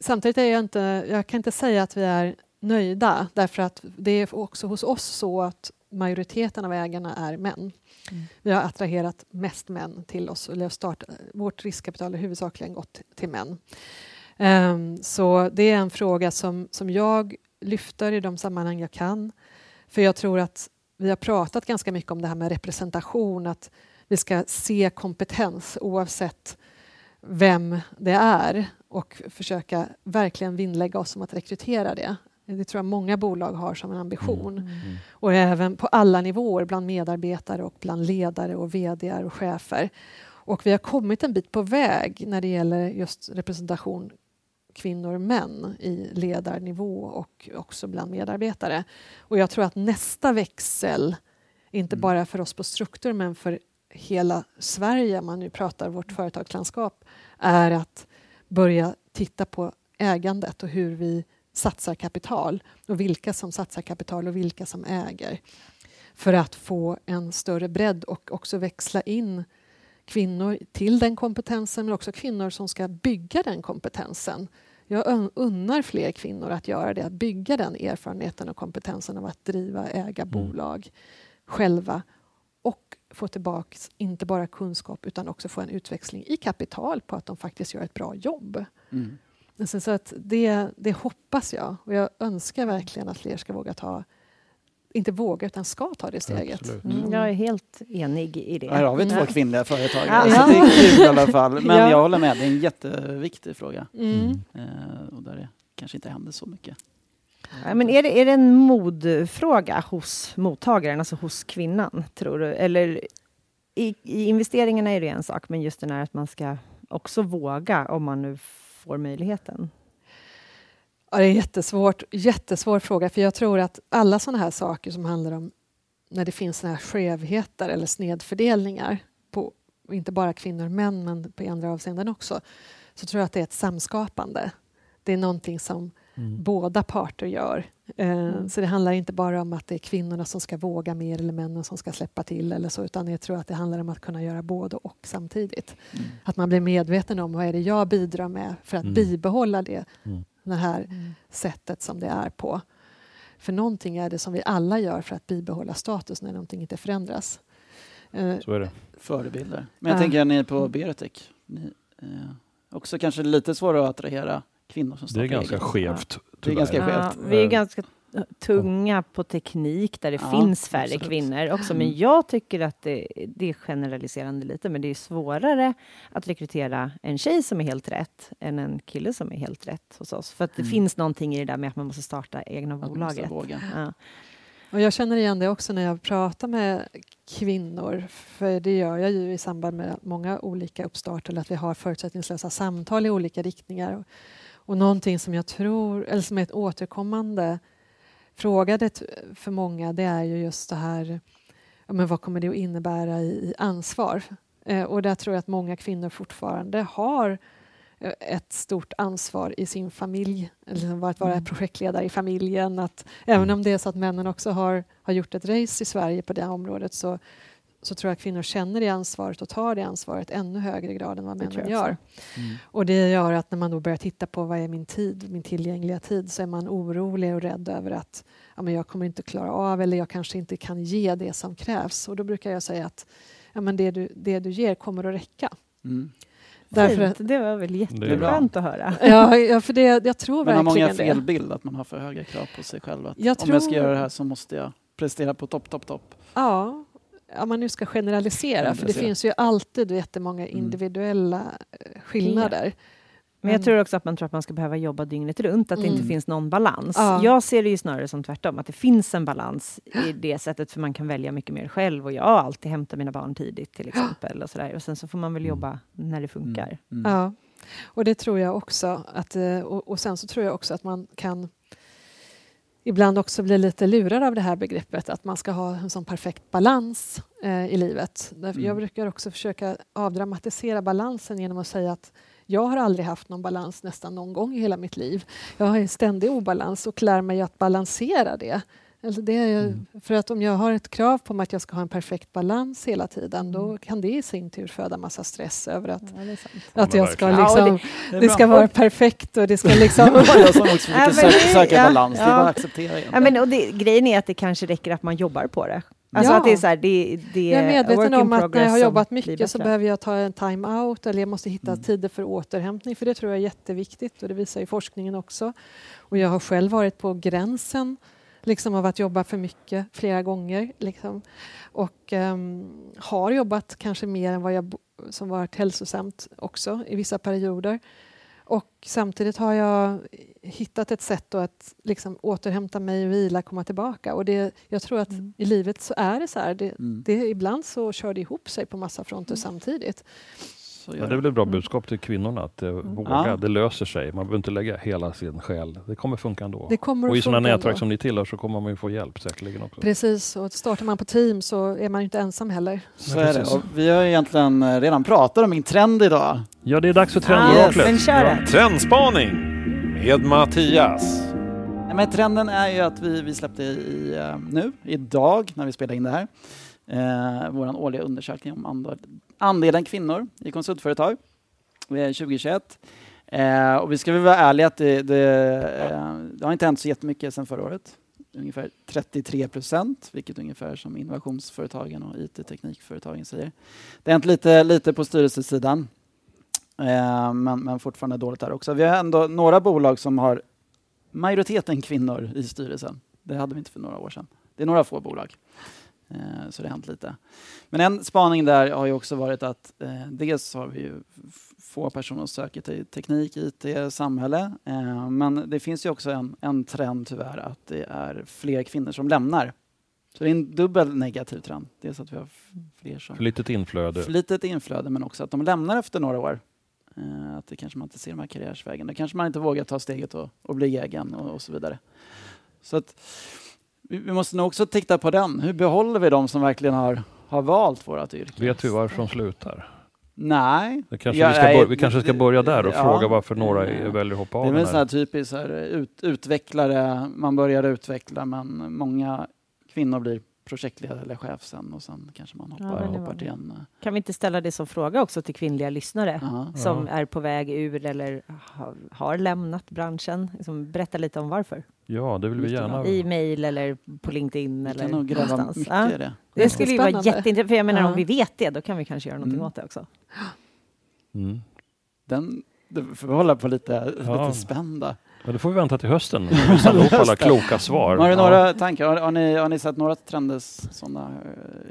samtidigt är jag inte, jag kan inte säga att vi är nöjda därför att det är också hos oss så att majoriteten av ägarna är män. Mm. Vi har attraherat mest män till oss. Eller start, vårt riskkapital har huvudsakligen gått till män. Ehm, så det är en fråga som, som jag lyfter i de sammanhang jag kan. För jag tror att vi har pratat ganska mycket om det här med representation, att vi ska se kompetens oavsett vem det är och försöka verkligen vinnlägga oss om att rekrytera det. Det tror jag många bolag har som en ambition. Mm. Och även på alla nivåer, bland medarbetare och bland ledare och vd och chefer. Och vi har kommit en bit på väg när det gäller just representation kvinnor och män i ledarnivå och också bland medarbetare. Och jag tror att nästa växel, inte Mm. bara för oss på Struktur men för hela Sverige, man nu pratar vårt företagslandskap, är att börja titta på ägandet och hur vi satsar kapital och vilka som satsar kapital och vilka som äger. För att få en större bredd och också växla in kvinnor till den kompetensen men också kvinnor som ska bygga den kompetensen. Jag un- unnar fler kvinnor att göra det, att bygga den erfarenheten och kompetensen av att driva, äga bolag själva och få tillbaka inte bara kunskap utan också få en utväxling i kapital på att de faktiskt gör ett bra jobb. Mm. Så, så att det, det hoppas jag och jag önskar verkligen att fler ska våga ta, inte våga utan ska ta det steget. Mm, jag är helt enig i det. Här har vi två kvinnliga företagare, Ja. så det är kul i alla fall. (laughs) Men Ja. jag håller med, det är en jätteviktig fråga. Mm. Eh, och där det kanske inte händer så mycket. Ja, men är, det, är det en modfråga hos mottagaren, alltså hos kvinnan, tror du? Eller i, i investeringarna är det en sak, men just den här att man ska också våga om man nu får möjligheten. Ja, det är en jättesvårt, jättesvår fråga för jag tror att alla sådana här saker som handlar om när det finns såna här skevheter eller snedfördelningar på inte bara kvinnor och män men på andra avseenden också så tror jag att det är ett samskapande. Det är någonting som Mm. båda parter gör. Eh, Så det handlar inte bara om att det är kvinnorna som ska våga mer eller männen som ska släppa till eller så utan jag tror att det handlar om att kunna göra både och samtidigt. Mm. Att man blir medveten om vad är det jag bidrar med för att Mm. bibehålla det, Mm. det här sättet som det är på. För någonting är det som vi alla gör för att bibehålla status när någonting inte förändras. Eh, Så är det. Förebilder. Men jag Ja. tänker att ni på Berotech, ni, eh, också kanske lite svårare att attrahera kvinnor som Det startar är ganska eget. skevt. Det är tyvärr. ganska skevt. Ja, vi är ganska tunga på teknik där det Ja, finns färre absolut. kvinnor också. Men Mm. jag tycker att det, det är generaliserande lite, men det är svårare att rekrytera en tjej som är helt rätt än en kille som är helt rätt hos oss. För att det Mm. finns någonting i det där med att man måste starta egna Att bolaget. Ja. Och jag känner igen det också när jag pratar med kvinnor, för det gör jag ju i samband med många olika uppstarter, eller att vi har förutsättningslösa samtal i olika riktningar. Och, någonting som jag tror, eller som är ett återkommande frågadet för många, det är ju just det här, ja, men vad kommer det att innebära i, i ansvar? Eh, och där tror jag att många kvinnor fortfarande har eh, ett stort ansvar i sin familj, eller att vara Mm. projektledare i familjen. Att, även om det är så att männen också har, har gjort ett race i Sverige på det området så, så tror jag att kvinnor känner det ansvaret och tar det ansvaret ännu högre grad än vad Det tror männen gör. Mm. Och det gör att när man då börjar titta på vad är min tid, min tillgängliga tid, så är man orolig och rädd över att ja, men jag kommer inte klara av eller jag kanske inte kan ge det som krävs. Och då brukar jag säga att ja, men det, du, det du ger kommer att räcka. Mm. Därför att, det var väl bra. jätteskönt att höra. (laughs) ja, ja, för det, jag tror Men har många verkligen fel det. bild att man har för höga krav på sig själv? Att Jag Om jag ska tror- göra det här så måste jag prestera på topp, topp, topp. Ja, om man nu ska generalisera, för det finns ju alltid jättemånga Mm. individuella eh, skillnader. Men jag Mm. tror också att man tror att man ska behöva jobba dygnet runt, att det inte Mm. finns någon balans. Ja. Jag ser det ju snarare som tvärtom, att det finns en balans i det sättet, för man kan välja mycket mer själv. Och jag har alltid hämtat mina barn tidigt till exempel. Och, sådär. och sen så får man väl jobba när det funkar. Mm. Mm. Ja, och det tror jag också. Att, eh, och, och sen så tror jag också att man kan ibland också bli lite lurad av det här begreppet att man ska ha en sån perfekt balans eh, i livet. Mm. Jag brukar också försöka avdramatisera balansen genom att säga att jag har aldrig haft någon balans nästan någon gång i hela mitt liv. Jag har en ständig obalans och lär mig att balansera det. Alltså det är, ju- Mm. För att om jag har ett krav på mig att jag ska ha en perfekt balans hela tiden då Mm. kan det i sin tur föda massa stress över att, Ja, det att jag ska verkligen. Ja, liksom, Det det bra. ska vara perfekt och det ska (laughs) liksom... Det var jag som också (laughs) Ja, försöker men söka, det- söka ja, balans. Det är ja. bara att acceptera Ja, egentligen. men, och det, grejen är att det kanske räcker att man jobbar på det. Alltså Ja. att det är så här, det, det Jag är medveten om att när jag har jobbat mycket så behöver jag ta en time-out eller jag måste hitta Mm. tider för återhämtning för det tror jag är jätteviktigt och det visar ju forskningen också. Och jag har själv varit på gränsen liksom av att jobba för mycket flera gånger liksom. och ehm, har jobbat kanske mer än vad jag som varit hälsosamt också i vissa perioder. Och samtidigt har jag hittat ett sätt att liksom återhämta mig, vila, komma tillbaka. Och det, jag tror att Mm. i livet så är det så här. Det, Mm. det, ibland så kör det ihop sig på massa fronter Mm. samtidigt. Så Ja, gör det är väl ett bra budskap till kvinnorna att eh, våga. Ja. Det löser sig. Man behöver inte lägga hela sin själ. Det kommer funka ändå. Det kommer och i att sådana nätverk ändå. som ni tillhör så kommer man ju få hjälp säkerligen också. Precis, och startar man på team så är man ju inte ensam heller. Så Ja, är det. Och vi har egentligen eh, redan pratat om min trend idag. Ja, det är dags för Ja, trendoraklet. kör det. Trendspaning med Mattias. Nej, Men trenden är ju att vi, vi släppte i, eh, nu, idag, när vi spelar in det här, eh, vår årliga undersökning om andel, andelen kvinnor i konsultföretag eh, 2021. Eh, och vi ska väl vara ärliga att det, det, eh, det har inte hänt så jättemycket sedan förra året. Ungefär 33 procent, vilket är ungefär som innovationsföretagen och IT-teknikföretagen säger. Det har hänt lite, lite på styrelsesidan, eh, men, men fortfarande dåligt där också. Vi har ändå några bolag som har majoriteten kvinnor i styrelsen. Det hade vi inte för några år sedan. Det är några få bolag. Eh, så det har hänt lite. Men en spaning där har ju också varit att eh, dels har vi ju få personer som söker till teknik, IT, samhälle. Eh, men det finns ju också en, en trend tyvärr att det är fler kvinnor som lämnar. Så det är en dubbel negativ trend. Dels att vi har fler som För litet inflöde. för litet inflöde men också att de lämnar efter några år. Eh, att det kanske man inte ser de här karriärsvägen. Då kanske man inte vågar ta steget och, och bli egen och, och så vidare. Så att vi, måste nog också titta på den. Hur behåller vi de som verkligen har, har valt vårat yrke? Vet vi varför de slutar? Nej. Det kanske Ja, vi, ska nej, vi kanske ska börja där och ja. fråga varför några Eh, väljer att hoppa Det är av väl här. typiskt så här, ut, utvecklare, man börjar utveckla men många kvinnor blir projektledare eller chef sen och sen kanske man Ja, hoppar, det hoppar till det. en... eh, Kan vi inte ställa det som fråga också till kvinnliga lyssnare? aha. som Ja. är på väg ur eller ha, har lämnat branschen. Liksom berätta lite om varför. Ja, det vill vi gärna. I mejl eller på LinkedIn Vi eller kan nog gräva någonstans. mycket Ja. i det. Det skulle ju vara jätteintressant, för jag menar Ja. om vi vet det, då kan vi kanske göra någonting Mm. åt det också. Mm. Den får hålla på lite, Ja. lite spända. Ja, då får vi vänta till hösten. (laughs) samlar ihop alla kloka svar. Har du Ja. några tankar? Har, har, ni, har ni sett några trender sådana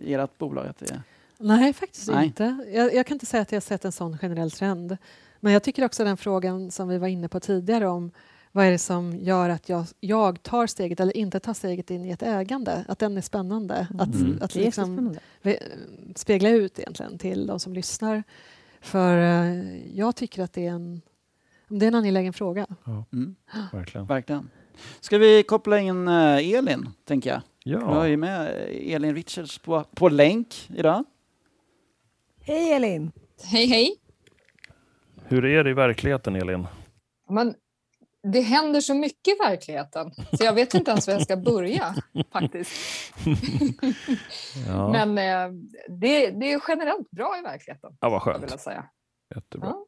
i ert bolag? Att det är? Nej, faktiskt Nej. inte. Jag, jag kan inte säga att jag har sett en sån generell trend. Men jag tycker också den frågan som vi var inne på tidigare om vad är det som gör att jag, jag tar steget eller inte tar steget in i ett ägande, att den är spännande. Att, Mm. att Det är liksom ve- spegla ut egentligen till de som lyssnar. För eh, jag tycker att det är en, det är en angelägen fråga. Mm, Verkligen. verkligen. Ska vi koppla in eh, Elin, tänker jag? Vi har Ja. ju med Elin Richards på, på länk idag. Hej Elin! Hej, hej. Hur är det i verkligheten, Elin? Men det händer så mycket i verkligheten, så jag vet inte ens var jag ska börja (laughs) faktiskt. Ja, Men eh, det, det är generellt bra i verkligheten, ja vad skulle jag skönt. säga. Jättebra. Ja.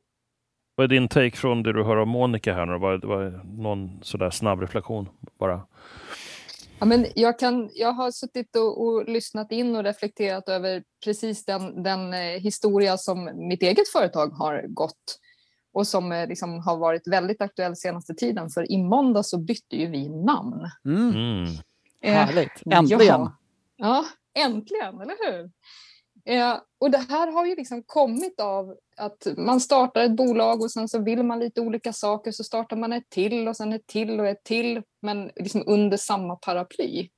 Vad är din take från det du hör av Monica här nu? Vad, vad, någon sådär snabb reflektion bara? Ja, men jag, kan, jag har suttit och, och lyssnat in och reflekterat över precis den, den eh, historia som mitt eget företag har gått och som eh, liksom har varit väldigt aktuell senaste tiden. För i måndag så bytte ju vi namn. Mm. Mm. Eh, Härligt, äntligen! Ja, ja äntligen, eller hur? Eh, och det här har ju liksom kommit av att man startar ett bolag och sen så vill man lite olika saker så startar man ett till och sen ett till och ett till men liksom under samma paraply.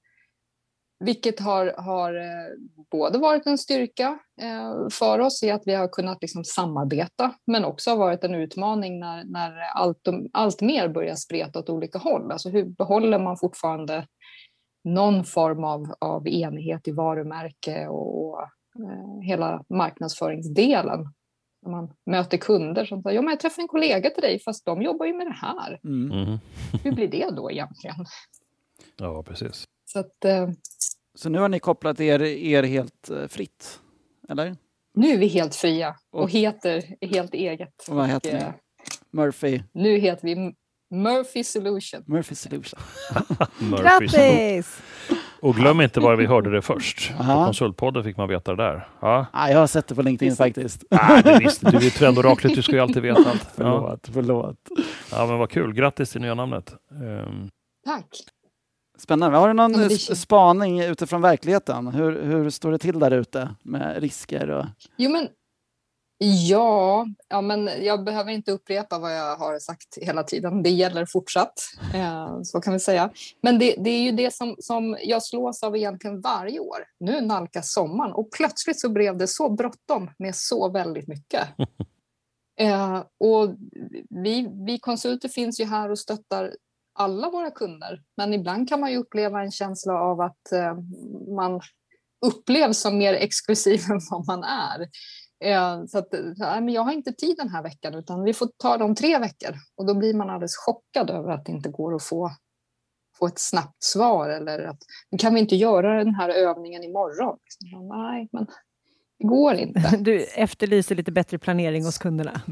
Vilket har, har eh, både varit en styrka eh, för oss i att vi har kunnat liksom samarbeta men också har varit en utmaning när, när allt, allt mer börjar spreta åt olika håll. Alltså hur behåller man fortfarande någon form av, av enighet i varumärke och, och hela marknadsföringsdelen. När man möter kunder som säger ja, men jag träffade en kollega till dig fast de jobbar ju med det här. Mm. Mhm. Hur blir det då egentligen? Ja, precis. Så att, eh, Så nu har ni kopplat er, er helt eh, fritt, eller? nu är vi helt fria och Och- heter helt eget. Och vad heter ni? eh, Murphy, Nu heter vi Murphy Solution. Murphy Solution. (laughs) Grattis! Och glöm inte var vi hörde det först. På Aha. Konsultpodden fick man veta det där. Ja. Ah, jag har sett det på LinkedIn faktiskt. Nej, det visste du. är ju trendoraklet, du ska ju alltid veta allt. (laughs) Ja. Förlåt, förlåt. ja, men vad kul. Grattis till nya namnet. Ehm, Tack! Spännande. Har du någon Ja, spaning utifrån verkligheten? Hur, hur står det till där ute med risker? Och... Jo, men ja, ja, men jag behöver inte upprepa vad jag har sagt hela tiden. Det gäller fortsatt, eh, så kan vi säga. Men det, det är ju det som, som jag slås av egentligen varje år. Nu nalkas sommaren och plötsligt så blev det så bråttom med så väldigt mycket. (laughs) Eh, och vi, vi konsulter finns ju här och stöttar alla våra kunder, men ibland kan man ju uppleva en känsla av att eh, man upplevs som mer exklusiv (laughs) än vad man är. Eh, Så att, men jag har inte tid den här veckan utan vi får ta de tre veckor. Och då blir man alldeles chockad över att det inte går att få, få ett snabbt svar. Eller att "Men kan vi inte göra den här övningen imorgon? Liksom, Nej, men det går inte. (laughs) Du efterlyser lite bättre planering hos kunderna. (laughs)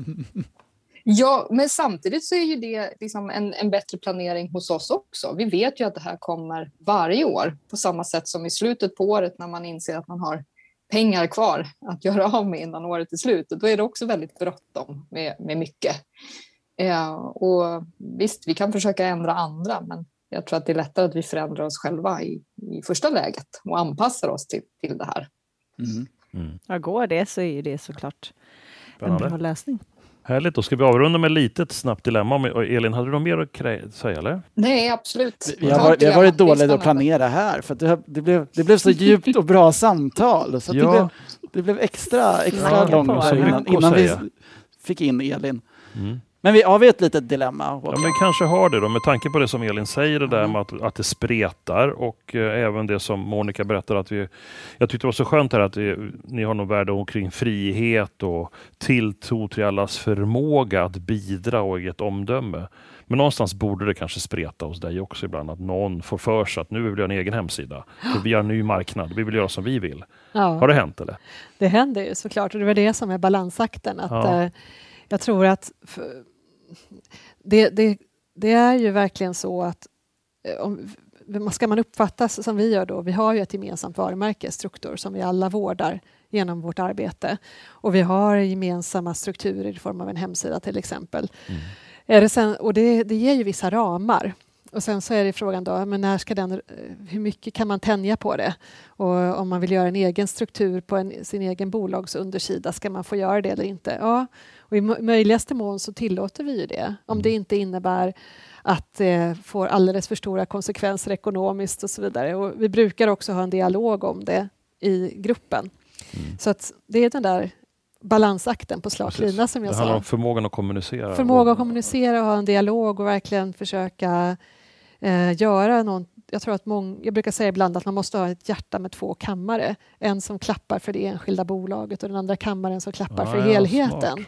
Ja, men samtidigt så är ju det liksom en, en bättre planering hos oss också. Vi vet ju att det här kommer varje år på samma sätt som i slutet på året när man inser att man har pengar kvar att göra av med innan året är slut. Då är det också väldigt bråttom med, med mycket. Eh, och visst, vi kan försöka ändra andra, men jag tror att det är lättare att vi förändrar oss själva i, i första läget och anpassar oss till, till det här. Mm. mm. Ja, går det så är det såklart en bra lösning. Härligt. Då ska vi avrunda med ett litet snabbt dilemma. Elin, hade du något mer att säga? Eller? Nej, absolut. Vi, har varit, vi har varit dåliga att planera här för att det, det, blev, det blev så djupt och bra samtal. Så att det, Ja. blev, det blev extra, extra Ja, långt innan, innan vi fick in Elin. Mm. Men vi, har vi ett litet dilemma? Ja, Håkan? men kanske har det då, med tanke på det som Elin säger, det där Mm. med att, att det spretar och eh, även det som Monica berättar att vi... Jag tyckte det var så skönt här att vi, ni har någon värde omkring frihet och tilltro till allas förmåga att bidra och ge ett omdöme. Men någonstans borde det kanske spreta hos dig också ibland, att någon får för sig att nu vill vi ha en egen hemsida. För vi har en ny marknad, vi vill göra som vi vill. Har Ja, det hänt eller? det händer ju såklart och det var det som är balansakten. Att, Ja. eh, jag tror att för, det, det, det är ju verkligen så att eh, om, ska man uppfattas som vi gör då, vi har ju ett gemensamt varumärke, Struktur, som vi alla vårdar genom vårt arbete. Och vi har gemensamma strukturer i form av en hemsida till exempel. Mm. Är det sen, och det, det ger ju vissa ramar. Och sen så är det frågan då, men när ska den, eh, hur mycket kan man tänja på det? Och om man vill göra en egen struktur på en, sin egen bolagsundersida, ska man få göra det eller inte? Ja, och i mö- möjligaste mån så tillåter vi ju det. Om det inte innebär att det får alldeles för stora konsekvenser ekonomiskt och så vidare. Och vi brukar också ha en dialog om det i gruppen. Mm. Så att det är den där balansakten på slak lina som jag Det handlar sa. om förmågan att kommunicera. Förmåga och- att kommunicera och ha en dialog och verkligen försöka eh, göra någon jag tror att mång, jag brukar säga ibland att man måste ha ett hjärta med två kammare. En som klappar för det enskilda bolaget och den andra kammaren som klappar Ja, för ja, helheten.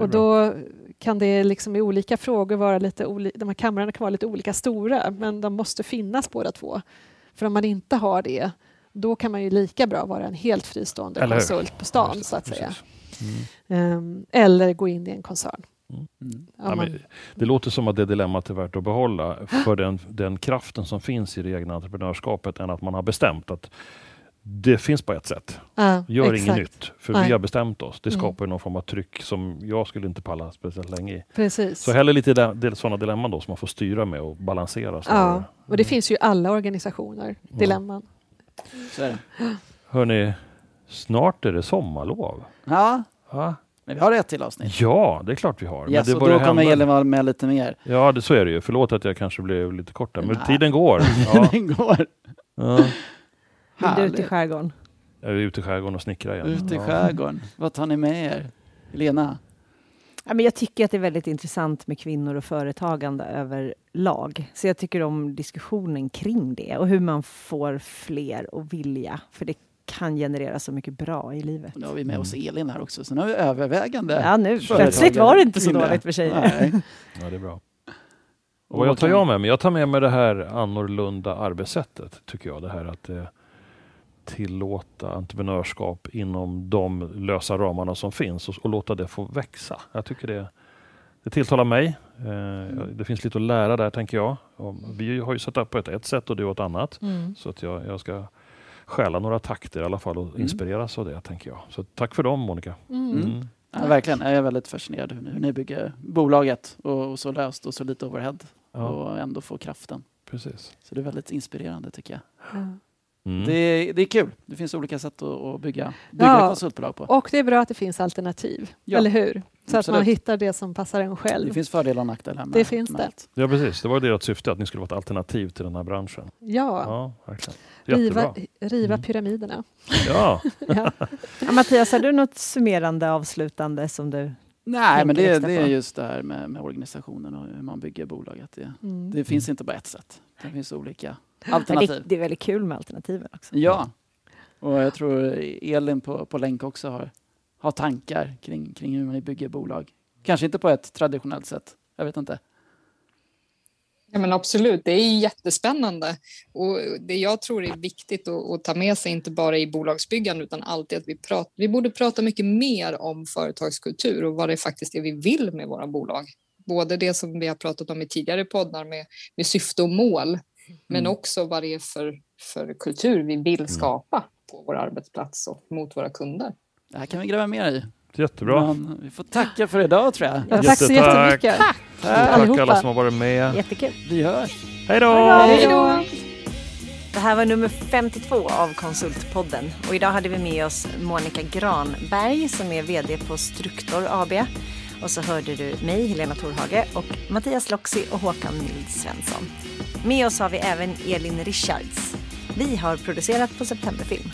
Och bra. då kan det liksom i olika frågor vara lite oli- de här kamrarna kan vara lite olika stora men de måste finnas båda två. För om man inte har det då kan man ju lika bra vara en helt fristående Eller konsult på stan så att säga. Mm. Ehm, eller gå in i en koncern. Mm. Ja, men det låter som att det dilemmat är värt att behålla för den, den kraften som finns i det egna entreprenörskapet än att man har bestämt att det finns bara ett sätt. Ja, Gör exakt. inget nytt, för Nej. vi har bestämt oss. Det Mm. skapar ju någon form av tryck som jag skulle inte palla speciellt länge i. Precis. Så hellre lite sådana dilemman då som man får styra med och balansera. ja, och det finns ju i alla organisationer, dilemman. Så är det. Hörni, snart är det sommarlov. Ja, Va? Men vi har ett till avsnitt. Ja, det är klart vi har. Yes, det och börjar då kommer. Elin vara med lite mer. Ja, det, så är det ju. Förlåt att jag kanske blev lite kortare, men Nej. tiden går. (laughs) Ja. Den går. Ja. Du ut i Härligt. skärgården? Jag är ute i skärgården och snickrar igen. Ute i Ja. skärgården. Vad tar ni med er? Lena? Ja, men jag tycker att det är väldigt intressant med kvinnor och företagande överlag. Så jag tycker om diskussionen kring det och hur man får fler att vilja. För det kan generera så mycket bra i livet. Nu har vi med oss Elin här också, så nu har vi övervägande. Ja, nu plötsligt var det inte så dåligt för sig. Nej. (laughs) Ja, det är bra. Och Och vad jag tar jag med mig? Jag tar med mig det här annorlunda arbetssättet, tycker jag. Det här att eh, tillåta entreprenörskap inom de lösa ramarna som finns och, och låta det få växa. Jag tycker det, det tilltalar mig. Eh, det finns lite att lära där, tänker jag. Och vi har ju satt upp på ett, ett sätt och du ett annat. Mm. Så att jag, jag ska stjäla några takter i alla fall och inspireras av det, tänker jag. Så tack för dem, Monica. Mm. Mm. Ja, verkligen. Jag är väldigt fascinerad hur, hur ni bygger bolaget och, och så löst och så lite overhead Ja, och ändå få kraften. precis. Så det är väldigt inspirerande tycker jag. Ja. Mm. Det, är, det är kul. Det finns olika sätt att, att bygga, bygga Ja. konsultbolag på. Och det är bra att det finns alternativ, Ja, eller hur? Så att man absolut. hittar det som passar en själv. Det finns fördelar och nackdelar med Det finns med det. Ja, precis. Det var deras syfte, att ni skulle vara ett alternativ till den här branschen. Ja, Ja, riva, riva Mm. pyramiderna. Ja, (laughs) Ja. (laughs) Ja, Mattias, har du något summerande, avslutande som du... Nej, men det, det är just det här med, med organisationen och hur man bygger bolaget. Det, Mm. det finns inte bara ett sätt. Det finns olika alternativ. det, det är väldigt kul med alternativen också. Ja, och jag tror Elin på, på länk också har, har tankar kring, kring hur man bygger bolag. Kanske inte på ett traditionellt sätt. Jag vet inte. Ja, men absolut, det är jättespännande. Och det jag tror är viktigt att, att ta med sig, inte bara i bolagsbyggande utan alltid att vi, pratar, vi borde prata mycket mer om företagskultur och vad det faktiskt är vi vill med våra bolag. Både det som vi har pratat om i tidigare poddar med, med syfte och mål, men Mm. också vad det är för, för kultur vi vill skapa på vår arbetsplats och mot våra kunder. Det här kan vi gräva mer i. jättebra. Men vi får tacka för idag tror jag. Ja, tack så jättemycket. Tack. Tack allihopa. alla som har varit med. Jättekul. Vi hörs. Hej då! Hej då! Det här var nummer 52 av Konsultpodden och idag hade vi med oss Monica Granberg som är VD på Struktor AB. Och så hörde du mig, Helena Torhage, och Mattias Loxi och Håkan Mild Svensson. Med oss har vi även Elin Richards. Vi har producerat på Septemberfilm.